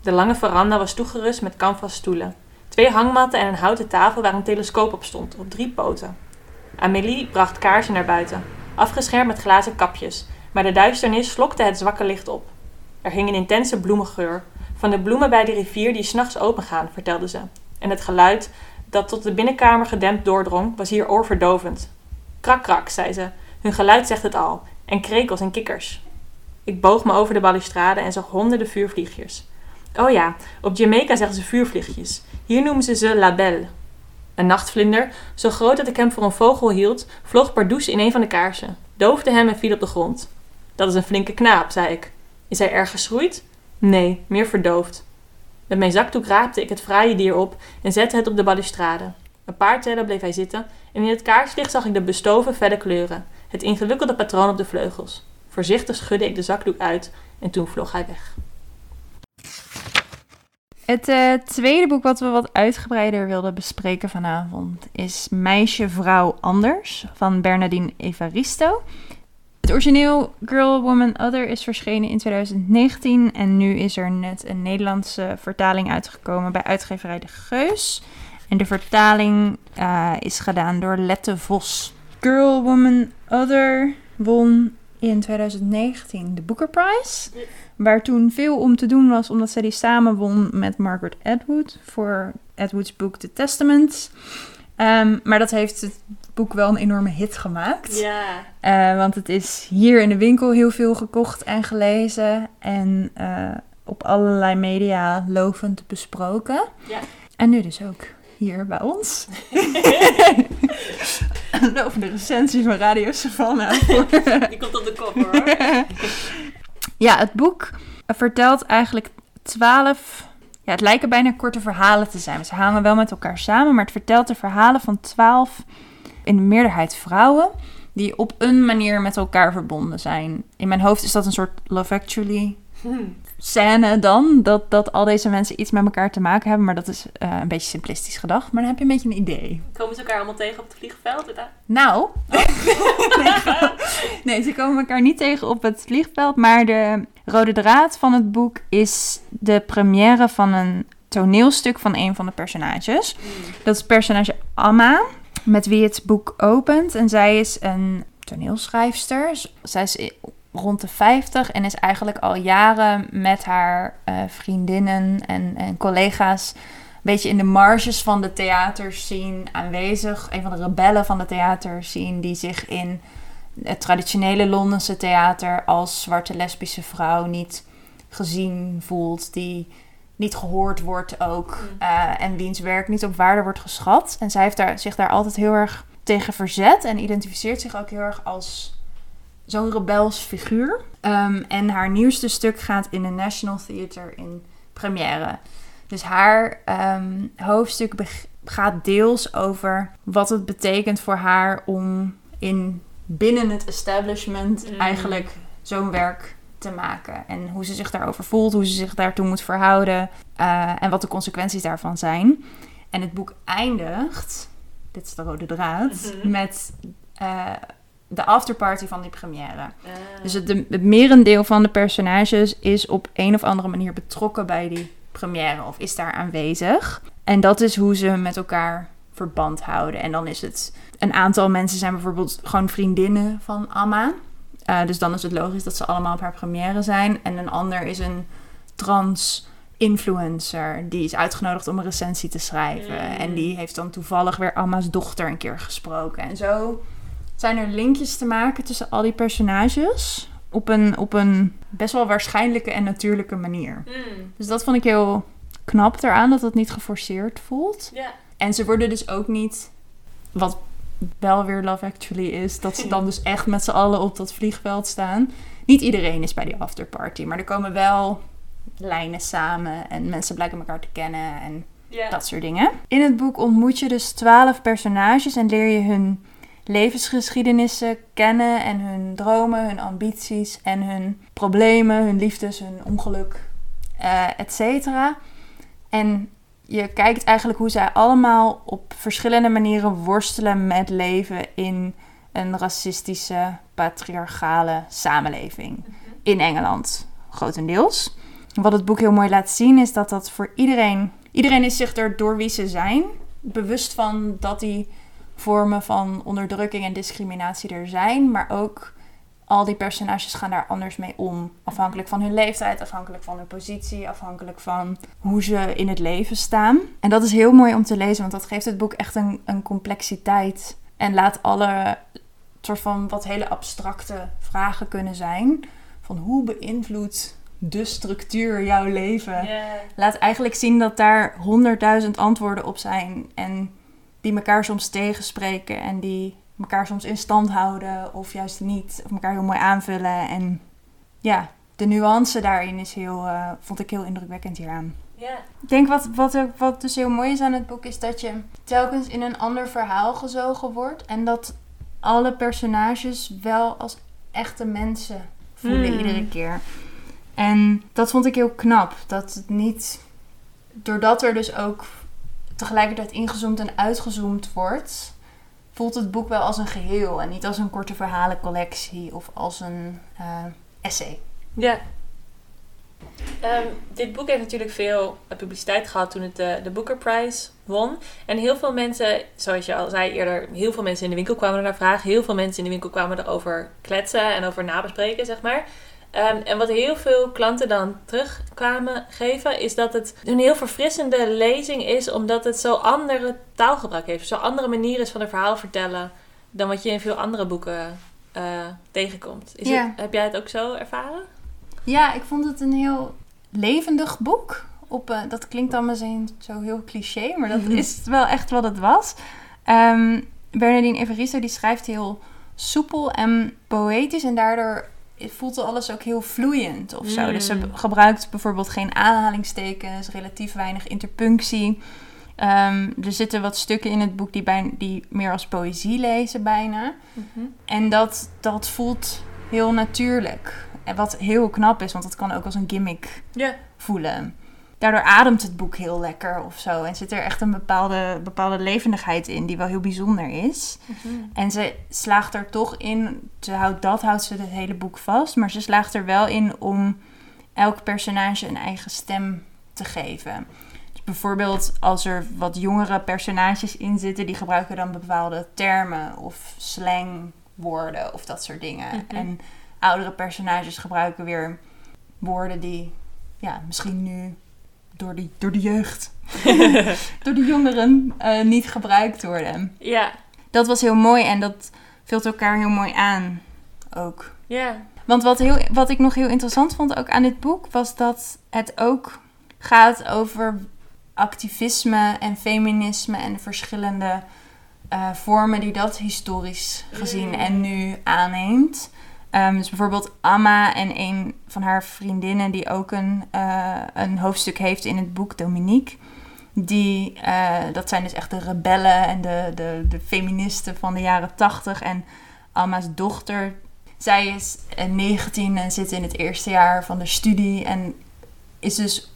De lange veranda was toegerust met canvas stoelen. Twee hangmatten en een houten tafel waar een telescoop op stond, op drie poten. Amélie bracht kaarsen naar buiten, afgeschermd met glazen kapjes, maar de duisternis slokte het zwakke licht op. Er hing een intense bloemengeur, van de bloemen bij de rivier die s'nachts opengaan, vertelde ze. En het geluid dat tot de binnenkamer gedempt doordrong, was hier oorverdovend. Krak, krak, zei ze. Hun geluid zegt het al. En krekels en kikkers. Ik boog me over de balustrade en zag honderden vuurvliegjes. Oh ja, op Jamaica zeggen ze vuurvliegjes. Hier noemen ze ze la belle. Een nachtvlinder, zo groot dat ik hem voor een vogel hield, vloog pardoes in een van de kaarsen, doofde hem en viel op de grond. Dat is een flinke knaap, zei ik. Is hij erg geschroeid? Nee, meer verdoofd. Met mijn zakdoek raapte ik het fraaie dier op en zette het op de balustrade. Een paar tellen bleef hij zitten en in het kaarslicht zag ik de bestoven felle kleuren, het ingewikkelde patroon op de vleugels. Voorzichtig schudde ik de zakdoek uit en toen vloog hij weg. Het uh, tweede boek wat we wat uitgebreider wilden bespreken vanavond is Meisje, Vrouw, Anders van Bernardine Evaristo. Het origineel Girl, Woman, Other is verschenen in 2019 en nu is er net een Nederlandse vertaling uitgekomen bij uitgeverij De Geus. En de vertaling uh, is gedaan door Lette Vos. Girl, Woman, Other won in 2019 de Booker Prize. Waar toen veel om te doen was, omdat zij die samen won met Margaret Atwood voor Atwood's boek The Testament. Um, maar dat heeft boek wel een enorme hit gemaakt. Ja. Uh, want het is hier in de winkel heel veel gekocht en gelezen. En uh, op allerlei media lovend besproken. Ja. En nu dus ook hier bij ons. Over de recensie van Radio Savannah. Die komt op de kop hoor. ja, het boek vertelt eigenlijk twaalf... Ja, het lijken bijna korte verhalen te zijn. Ze hangen wel met elkaar samen, maar het vertelt de verhalen van twaalf, in de meerderheid vrouwen, die op een manier met elkaar verbonden zijn. In mijn hoofd is dat een soort Love Actually scène dan. Dat, dat al deze mensen iets met elkaar te maken hebben. Maar dat is uh, een beetje simplistisch gedacht. Maar dan heb je een beetje een idee. Komen ze elkaar allemaal tegen op het vliegveld? Nou. nee, ze komen elkaar niet tegen op het vliegveld. Maar de rode draad van het boek is de première van een toneelstuk van een van de personages. Mm. Dat is personage Amma. Met wie het boek opent. En zij is een toneelschrijfster. Zij is rond de 50 en is eigenlijk al jaren met haar uh, vriendinnen en, en collega's een beetje in de marges van de theaterscene aanwezig. Een van de rebellen van de theaterscene die zich in het traditionele Londense theater als zwarte lesbische vrouw niet gezien voelt, die niet gehoord wordt ook uh, en wiens werk niet op waarde wordt geschat. En zij heeft daar, zich daar altijd heel erg tegen verzet en identificeert zich ook heel erg als zo'n rebels figuur. Um, en haar nieuwste stuk gaat in de National Theatre in première. Dus haar um, hoofdstuk gaat deels over wat het betekent voor haar om in, binnen het establishment mm. eigenlijk zo'n werk te maken. En hoe ze zich daarover voelt, hoe ze zich daartoe moet verhouden uh, en wat de consequenties daarvan zijn. En het boek eindigt, dit is de rode draad, Mhm. met eh, de afterparty van die première. Ah. Dus het, het merendeel van de personages is op een of andere manier betrokken bij die première of is daar aanwezig. En dat is hoe ze met elkaar verband houden. En dan is het een aantal mensen zijn bijvoorbeeld gewoon vriendinnen van Amma. Eh, dus dan is het logisch dat ze allemaal op haar première zijn. En een ander is een trans influencer die is uitgenodigd om een recensie te schrijven. Mm. En die heeft dan toevallig weer Amma's dochter een keer gesproken. En zo zijn er linkjes te maken tussen al die personages op een, op een best wel waarschijnlijke en natuurlijke manier. Mm. Dus dat vond ik heel knap eraan, dat het niet geforceerd voelt. En ze worden dus ook niet, wat wel weer Love Actually is, dat ze dan dus echt met z'n allen op dat vliegveld staan. Niet iedereen is bij die afterparty, maar er komen wel lijnen samen en mensen blijken elkaar te kennen en dat soort dingen. In het boek ontmoet je dus twaalf personages en leer je hun levensgeschiedenissen kennen en hun dromen, hun ambities en hun problemen, hun liefdes, hun ongeluk, eh et cetera. En je kijkt eigenlijk hoe zij allemaal op verschillende manieren worstelen met leven in een racistische, patriarchale samenleving. In Engeland, grotendeels. Wat het boek heel mooi laat zien is dat dat voor iedereen... Iedereen is zich er door wie ze zijn bewust van dat die vormen van onderdrukking en discriminatie er zijn. Maar ook al die personages gaan daar anders mee om. Afhankelijk van hun leeftijd, afhankelijk van hun positie, afhankelijk van hoe ze in het leven staan. En dat is heel mooi om te lezen, want dat geeft het boek echt een, een complexiteit. En laat alle soort van wat hele abstracte vragen kunnen zijn. Van hoe beïnvloedt de structuur jouw leven? Laat eigenlijk zien dat daar honderdduizend antwoorden op zijn. En die elkaar soms tegenspreken en die elkaar soms in stand houden of juist niet. Of elkaar heel mooi aanvullen. En ja, de nuance daarin is heel, eh, vond ik heel indrukwekkend hieraan. Ja. Ik denk wat, wat, wat dus heel mooi is aan het boek is dat je telkens in een ander verhaal gezogen wordt. En dat alle personages wel als echte mensen voelen Hmm. iedere keer. En dat vond ik heel knap. Dat het niet, doordat er dus ook tegelijkertijd ingezoomd en uitgezoomd wordt, voelt het boek wel als een geheel. En niet als een korte verhalencollectie of als een eh, essay. Ja. Ehm, dit boek heeft natuurlijk veel eh, publiciteit gehad toen het de, de Booker Prize won. En heel veel mensen, zoals je al zei eerder, heel veel mensen in de winkel kwamen er naar vragen. Heel veel mensen in de winkel kwamen erover kletsen en over nabespreken, zeg maar. Ehm, en wat heel veel klanten dan terugkwamen geven, is dat het een heel verfrissende lezing is, omdat het zo andere taalgebruik heeft. Zo andere manier is van een verhaal vertellen dan wat je in veel andere boeken eh, tegenkomt. Is Ja. het, heb jij het ook zo ervaren? Ja, ik vond het een heel levendig boek. Op, eh, dat klinkt dan misschien zo heel cliché, maar dat is wel echt wat het was. Ehm Bernardine Evaristo die schrijft heel soepel en poëtisch en daardoor voelt alles ook heel vloeiend of zo. Mm. Dus ze gebruikt bijvoorbeeld geen aanhalingstekens, relatief weinig interpunctie. Ehm, er zitten wat stukken in het boek die, bij, die meer als poëzie lezen bijna. En dat, dat voelt heel natuurlijk. En wat heel knap is, want dat kan ook als een gimmick Ja. voelen. Daardoor ademt het boek heel lekker of zo. En zit er echt een bepaalde, bepaalde levendigheid in die wel heel bijzonder is. En ze slaagt er toch in, ze houdt, dat houdt ze het hele boek vast. Maar ze slaagt er wel in om elk personage een eigen stem te geven. Dus bijvoorbeeld als er wat jongere personages in zitten, die gebruiken dan bepaalde termen of slangwoorden of dat soort dingen. Mhm. En oudere personages gebruiken weer woorden die ja, misschien nu door, die, door de jeugd, door de jongeren eh, niet gebruikt worden. Ja. Dat was heel mooi en dat vult elkaar heel mooi aan ook. Ja. Want wat, heel, wat ik nog heel interessant vond ook aan dit boek, was dat het ook gaat over activisme en feminisme en de verschillende eh, vormen die dat historisch gezien Mm. en nu aanneemt. Ehm, dus bijvoorbeeld Amma en een van haar vriendinnen die ook een, eh, een hoofdstuk heeft in het boek, Dominique. Die, eh, dat zijn dus echt de rebellen en de, de, de feministen van de jaren tachtig. En Amma's dochter, zij is eh, 19 en zit in het eerste jaar van de studie. En is dus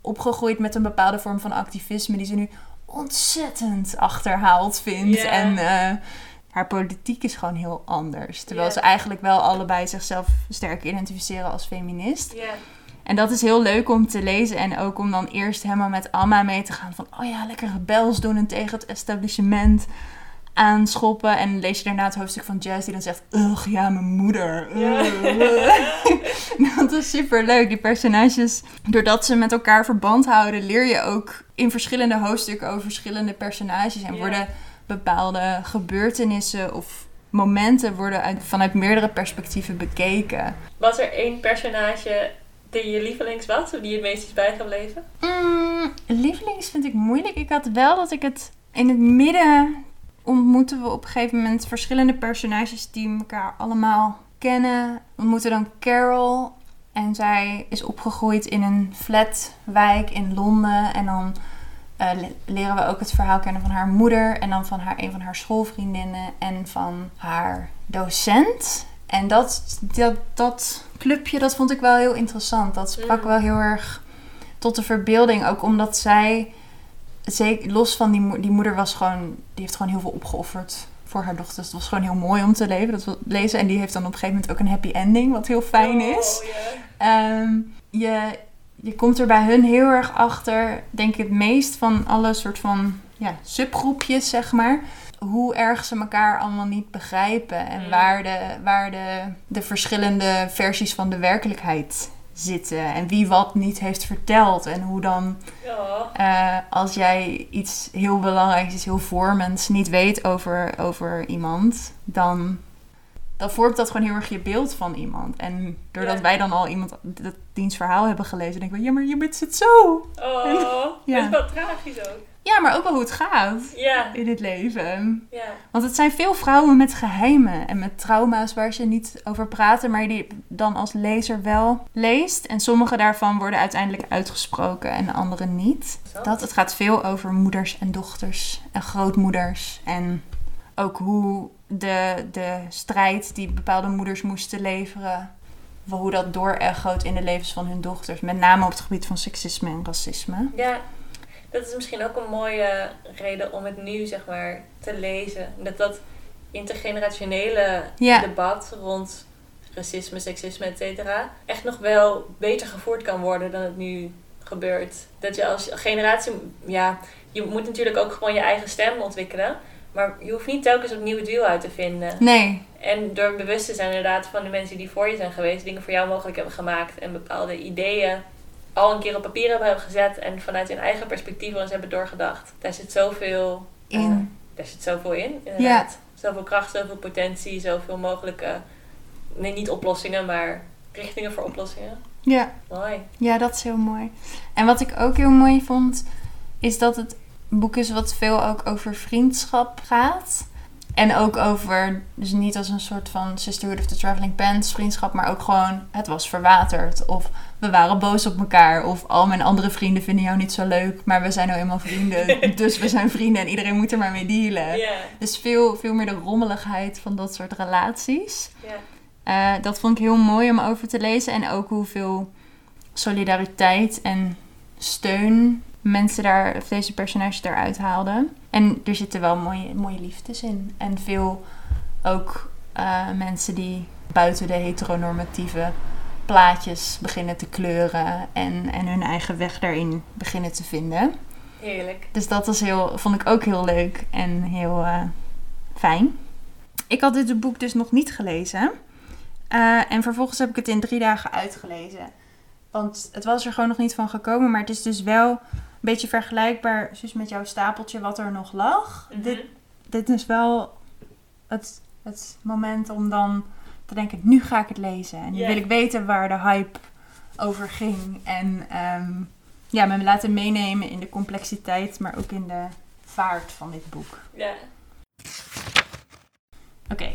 opgegroeid met een bepaalde vorm van activisme die ze nu ontzettend achterhaald vindt. En eh, haar politiek is gewoon heel anders. Terwijl ze eigenlijk wel allebei zichzelf sterk identificeren als feminist. En dat is heel leuk om te lezen. En ook om dan eerst helemaal met Amma mee te gaan. Van, oh ja, lekker rebels doen en tegen het establishment aanschoppen. En lees je daarna het hoofdstuk van Jazz die dan zegt... Ugh, ja, mijn moeder. Ja. Ugh." dat is super leuk. Die personages, doordat ze met elkaar verband houden... leer je ook in verschillende hoofdstukken over verschillende personages. En worden bepaalde gebeurtenissen of momenten... worden uit, vanuit meerdere perspectieven bekeken. Was er één personage die je lievelings was? Of die je het meest is bijgebleven? Mm, lievelings vind ik moeilijk. Ik had wel dat ik het in het midden ontmoeten we op een gegeven moment verschillende personages die elkaar allemaal kennen. We ontmoeten dan Carol en zij is opgegroeid in een flatwijk in Londen en dan eh, le- leren we ook het verhaal kennen van haar moeder en dan van haar, een van haar schoolvriendinnen en van haar docent. En dat, dat, dat clubje, dat vond ik wel heel interessant. Dat sprak Mm. wel heel erg tot de verbeelding. Ook omdat zij, zeker los van die, mo- die moeder was gewoon, die heeft gewoon heel veel opgeofferd voor haar dochters. Het was gewoon heel mooi om te leven, dat we lezen. En die heeft dan op een gegeven moment ook een happy ending, wat heel fijn is. Oh, ja. Ehm, je, je komt er bij hun heel erg achter, denk ik het meest van alle soort van ja, subgroepjes, zeg maar. Hoe erg ze elkaar allemaal niet begrijpen. En Mm. waar, de, waar de, de verschillende versies van de werkelijkheid zitten. En wie wat niet heeft verteld. En hoe dan, Ja. eh, als jij iets heel belangrijks, iets heel vormends niet weet over, over iemand, dan, dan vormt dat gewoon heel erg je beeld van iemand. En doordat Ja. wij dan al iemand dat diens verhaal hebben gelezen, denken we, ja, maar je bent het zo. Oh, Ja. dat is wel tragisch ook. Ja, maar ook wel hoe het gaat Ja, in het leven. ja. Want het zijn veel vrouwen met geheimen en met trauma's waar ze niet over praten, maar die dan als lezer wel leest. En sommige daarvan worden uiteindelijk uitgesproken en andere niet. Dat, het gaat veel over moeders en dochters en grootmoeders. En ook hoe de, de strijd die bepaalde moeders moesten leveren, hoe dat doorechoot in de levens van hun dochters. Met name op het gebied van seksisme en racisme. Ja, dat is misschien ook een mooie reden om het nu, zeg maar, te lezen. Dat dat intergenerationele Ja. debat rond racisme, seksisme, et cetera, echt nog wel beter gevoerd kan worden dan het nu gebeurt. Dat je als generatie, ja, je moet natuurlijk ook gewoon je eigen stem ontwikkelen. Maar je hoeft niet telkens opnieuw het wiel uit te vinden. Nee, En door bewust te zijn inderdaad van de mensen die voor je zijn geweest, dingen voor jou mogelijk hebben gemaakt en bepaalde ideeën al een keer op papier hebben gezet en vanuit hun eigen perspectief eens hebben doorgedacht. Daar zit zoveel in. eh, daar zit zoveel in, inderdaad. Zoveel kracht, zoveel potentie, zoveel mogelijke, nee niet oplossingen, maar richtingen voor oplossingen. Ja. Mooi. Ja, dat is heel mooi. En wat ik ook heel mooi vond, is dat het boek is wat veel ook over vriendschap gaat. En ook over, dus niet als een soort van Sisterhood of the Traveling Pants vriendschap, maar ook gewoon, het was verwaterd. Of we waren boos op elkaar. Of al mijn andere vrienden vinden jou niet zo leuk, maar we zijn nou eenmaal vrienden. dus we zijn vrienden en iedereen moet er maar mee dealen. Dus veel, veel meer de rommeligheid van dat soort relaties. Eh, dat vond ik heel mooi om over te lezen. En ook hoeveel solidariteit en steun mensen daar, of deze personages daaruit haalden. En er zitten wel mooie, mooie liefdes in. En veel ook eh, mensen die buiten de heteronormatieve plaatjes beginnen te kleuren. En, en hun eigen weg daarin beginnen te vinden. Heerlijk. Dus dat was heel, vond ik ook heel leuk en heel eh, fijn. Ik had dit boek dus nog niet gelezen. Eh, en vervolgens heb ik het in drie dagen uitgelezen. Want het was er gewoon nog niet van gekomen. Maar het is dus wel beetje vergelijkbaar zus met jouw stapeltje wat er nog lag. Mhm. Dit, dit is wel het, het moment om dan te denken, nu ga ik het lezen. En nu wil ik weten waar de hype over ging. En ehm, ja, me laten meenemen in de complexiteit, maar ook in de vaart van dit boek. Ja. Oké,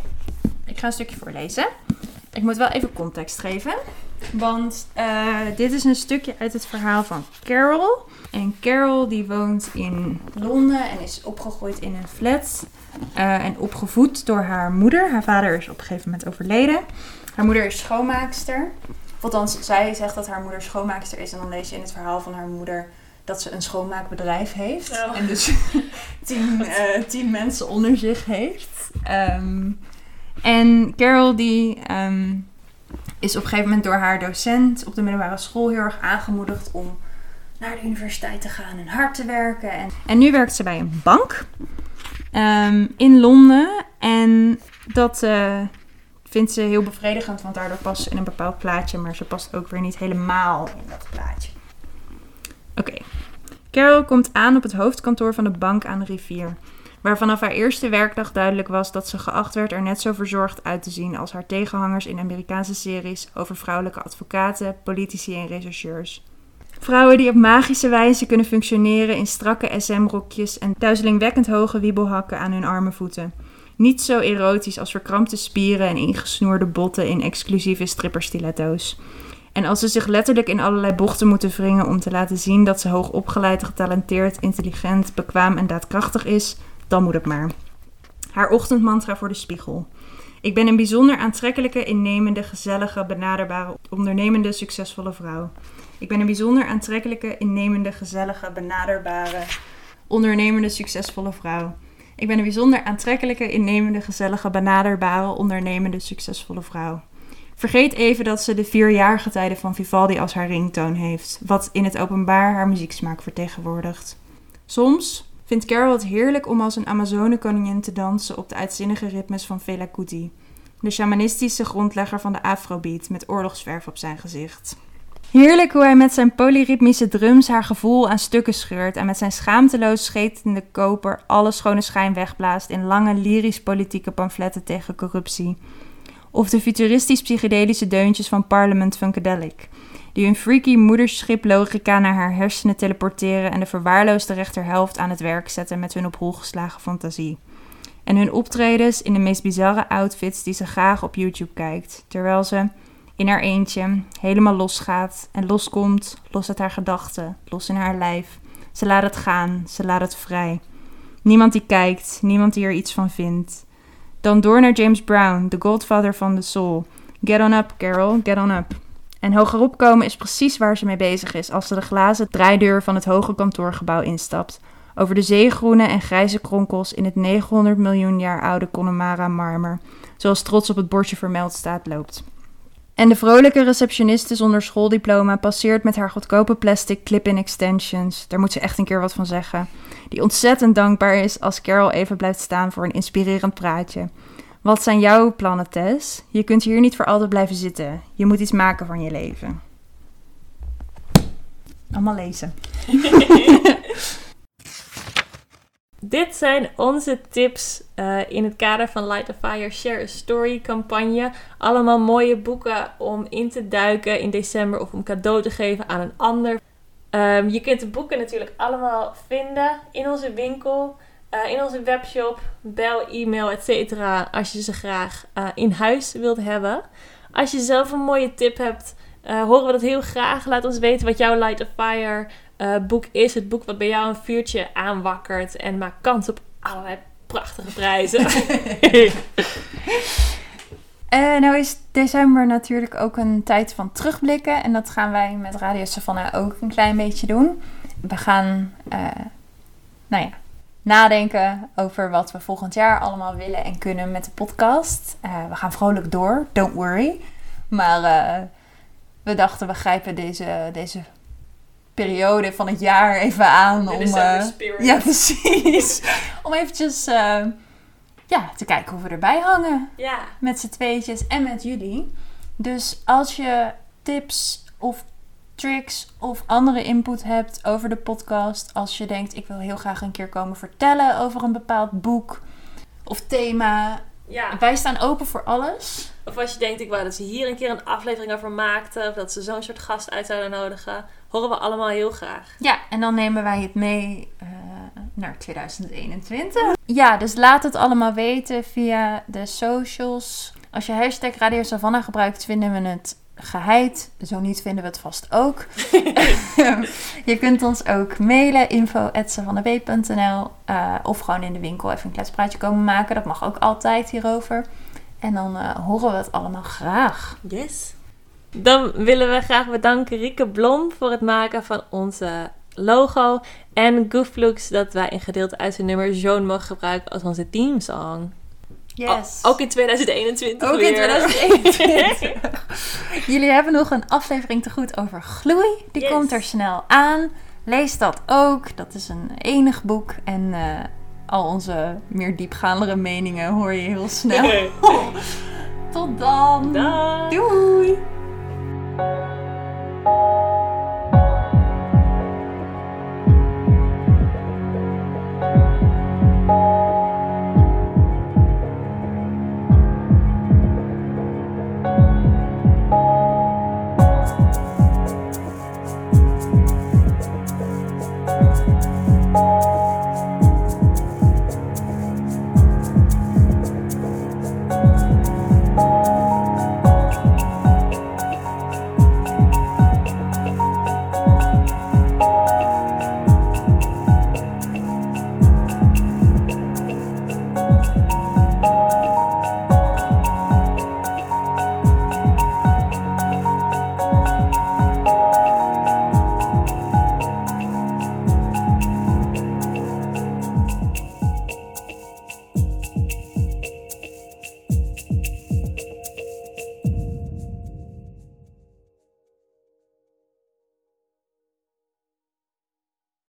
ik ga een stukje voorlezen. Ik moet wel even context geven. Want eh, dit is een stukje uit het verhaal van Carol. En Carol die woont in Londen en is opgegroeid in een flat. eh, en opgevoed door haar moeder. Haar vader is op een gegeven moment overleden. Haar moeder is schoonmaakster. Althans, zij zegt dat haar moeder schoonmaakster is. En dan lees je in het verhaal van haar moeder dat ze een schoonmaakbedrijf heeft. Oh. En dus tien, eh, tien mensen onder zich heeft. Ehm, en Carol die ehm, is op een gegeven moment door haar docent op de middelbare school heel erg aangemoedigd om naar de universiteit te gaan en hard te werken. En, en nu werkt ze bij een bank ehm, in Londen. En dat eh, vindt ze heel bevredigend, want daardoor past ze in een bepaald plaatje. Maar ze past ook weer niet helemaal in dat plaatje. Oké. Carol komt aan op het hoofdkantoor van de bank aan de rivier. Waar vanaf haar eerste werkdag duidelijk was dat ze geacht werd er net zo verzorgd uit te zien als haar tegenhangers in Amerikaanse series over vrouwelijke advocaten, politici en rechercheurs. Vrouwen die op magische wijze kunnen functioneren in strakke SM-rokjes en duizelingwekkend hoge wiebelhakken aan hun arme voeten. Niet zo erotisch als verkrampte spieren en ingesnoerde botten in exclusieve stripperstiletto's. En als ze zich letterlijk in allerlei bochten moeten wringen om te laten zien dat ze hoog opgeleid, getalenteerd, intelligent, bekwaam en daadkrachtig is, dan moet het maar. Haar ochtendmantra voor de spiegel. Ik ben een bijzonder aantrekkelijke, innemende, gezellige, benaderbare, ondernemende, succesvolle vrouw. Ik ben een bijzonder aantrekkelijke, innemende, gezellige, benaderbare, ondernemende, succesvolle vrouw. Ik ben een bijzonder aantrekkelijke, innemende, gezellige, benaderbare, ondernemende, succesvolle vrouw. Vergeet even dat ze de vier jaargetijden van Vivaldi als haar ringtoon heeft, wat in het openbaar haar muzieksmaak vertegenwoordigt. Soms vindt Carol het heerlijk om als een Amazonekoningin te dansen op de uitzinnige ritmes van Fela Kuti, de shamanistische grondlegger van de afrobeat met oorlogsverf op zijn gezicht. Heerlijk hoe hij met zijn polyritmische drums haar gevoel aan stukken scheurt en met zijn schaamteloos schetende koper alle schone schijn wegblaast in lange lyrisch-politieke pamfletten tegen corruptie. Of de futuristisch-psychedelische deuntjes van Parliament Funkadelic, die hun freaky moederschiplogica naar haar hersenen teleporteren en de verwaarloosde rechterhelft aan het werk zetten met hun op hol geslagen fantasie. En hun optredens in de meest bizarre outfits die ze graag op YouTube kijkt, terwijl ze in haar eentje helemaal losgaat en loskomt, los uit haar gedachten, los in haar lijf. Ze laat het gaan, ze laat het vrij. Niemand die kijkt, niemand die er iets van vindt. Dan door naar James Brown, de godfather van de soul. Get on up, Carol, get on up. En hogerop komen is precies waar ze mee bezig is als ze de glazen draaideur van het hoge kantoorgebouw instapt. Over de zeegroene en grijze kronkels in het 900 miljoen jaar oude Connemara marmer, zoals trots op het bordje vermeld staat, loopt. En de vrolijke receptioniste zonder schooldiploma passeert met haar goedkope plastic clip-in extensions. Daar moet ze echt een keer wat van zeggen. Die ontzettend dankbaar is als Carol even blijft staan voor een inspirerend praatje. Wat zijn jouw plannen, Tess? Je kunt hier niet voor altijd blijven zitten. Je moet iets maken van je leven. Allemaal lezen. Dit zijn onze tips eh, in het kader van Light a Fire Share a Story campagne. Allemaal mooie boeken om in te duiken in december of om cadeau te geven aan een ander. Ehm, je kunt de boeken natuurlijk allemaal vinden in onze winkel, eh, in onze webshop, bel, e-mail, etc. Als je ze graag eh, in huis wilt hebben. Als je zelf een mooie tip hebt, horen we dat heel graag. Laat ons weten wat jouw Light a Fire eh, boek is. Het boek wat bij jou een vuurtje aanwakkert en maakt kans op allerlei prachtige prijzen. Eh, nou is december natuurlijk ook een tijd van terugblikken. En dat gaan wij met Radio Savannah ook een klein beetje doen. We gaan, eh, nou ja, nadenken over wat we volgend jaar allemaal willen en kunnen met de podcast. We gaan vrolijk door, don't worry. Maar we dachten, we grijpen deze, deze periode van het jaar even aan De om... Spirit. ja, precies. om eventjes eh, ja, te kijken hoe we erbij hangen ja. met z'n tweetjes en met jullie. Dus als je tips of tricks of andere input hebt over de podcast, als je denkt ik wil heel graag een keer komen vertellen over een bepaald boek of thema, ja. wij staan open voor alles. Of als je denkt, ik wou dat ze hier een keer een aflevering over maakten. Of dat ze zo'n soort gast uit zouden nodigen. Horen we allemaal heel graag. Ja, en dan nemen wij het mee eh, naar 2021. Ja, dus laat het allemaal weten via de socials. Als je hashtag Radio Savannah gebruikt, vinden we het geheid. Zo niet vinden we het vast ook. je kunt ons ook mailen, info.savannahb.nl uh, Of gewoon in de winkel even een kletspraatje komen maken. Dat mag ook altijd hierover. En dan eh, horen we het allemaal graag. Yes. Dan willen we graag bedanken Rieke Blom voor het maken van onze logo. En Gooflux dat wij een gedeelte uit zijn nummer Zone mogen gebruiken als onze teamsong. Yes. Ook in 2021 Ook in weer. 2021. Jullie hebben nog een aflevering te goed over gloei. Die Yes. komt er snel aan. Lees dat ook. Dat is een enig boek. En eh, al onze meer diepgaandere meningen hoor je heel snel. Tot dan. Dag. Doei. Thank you.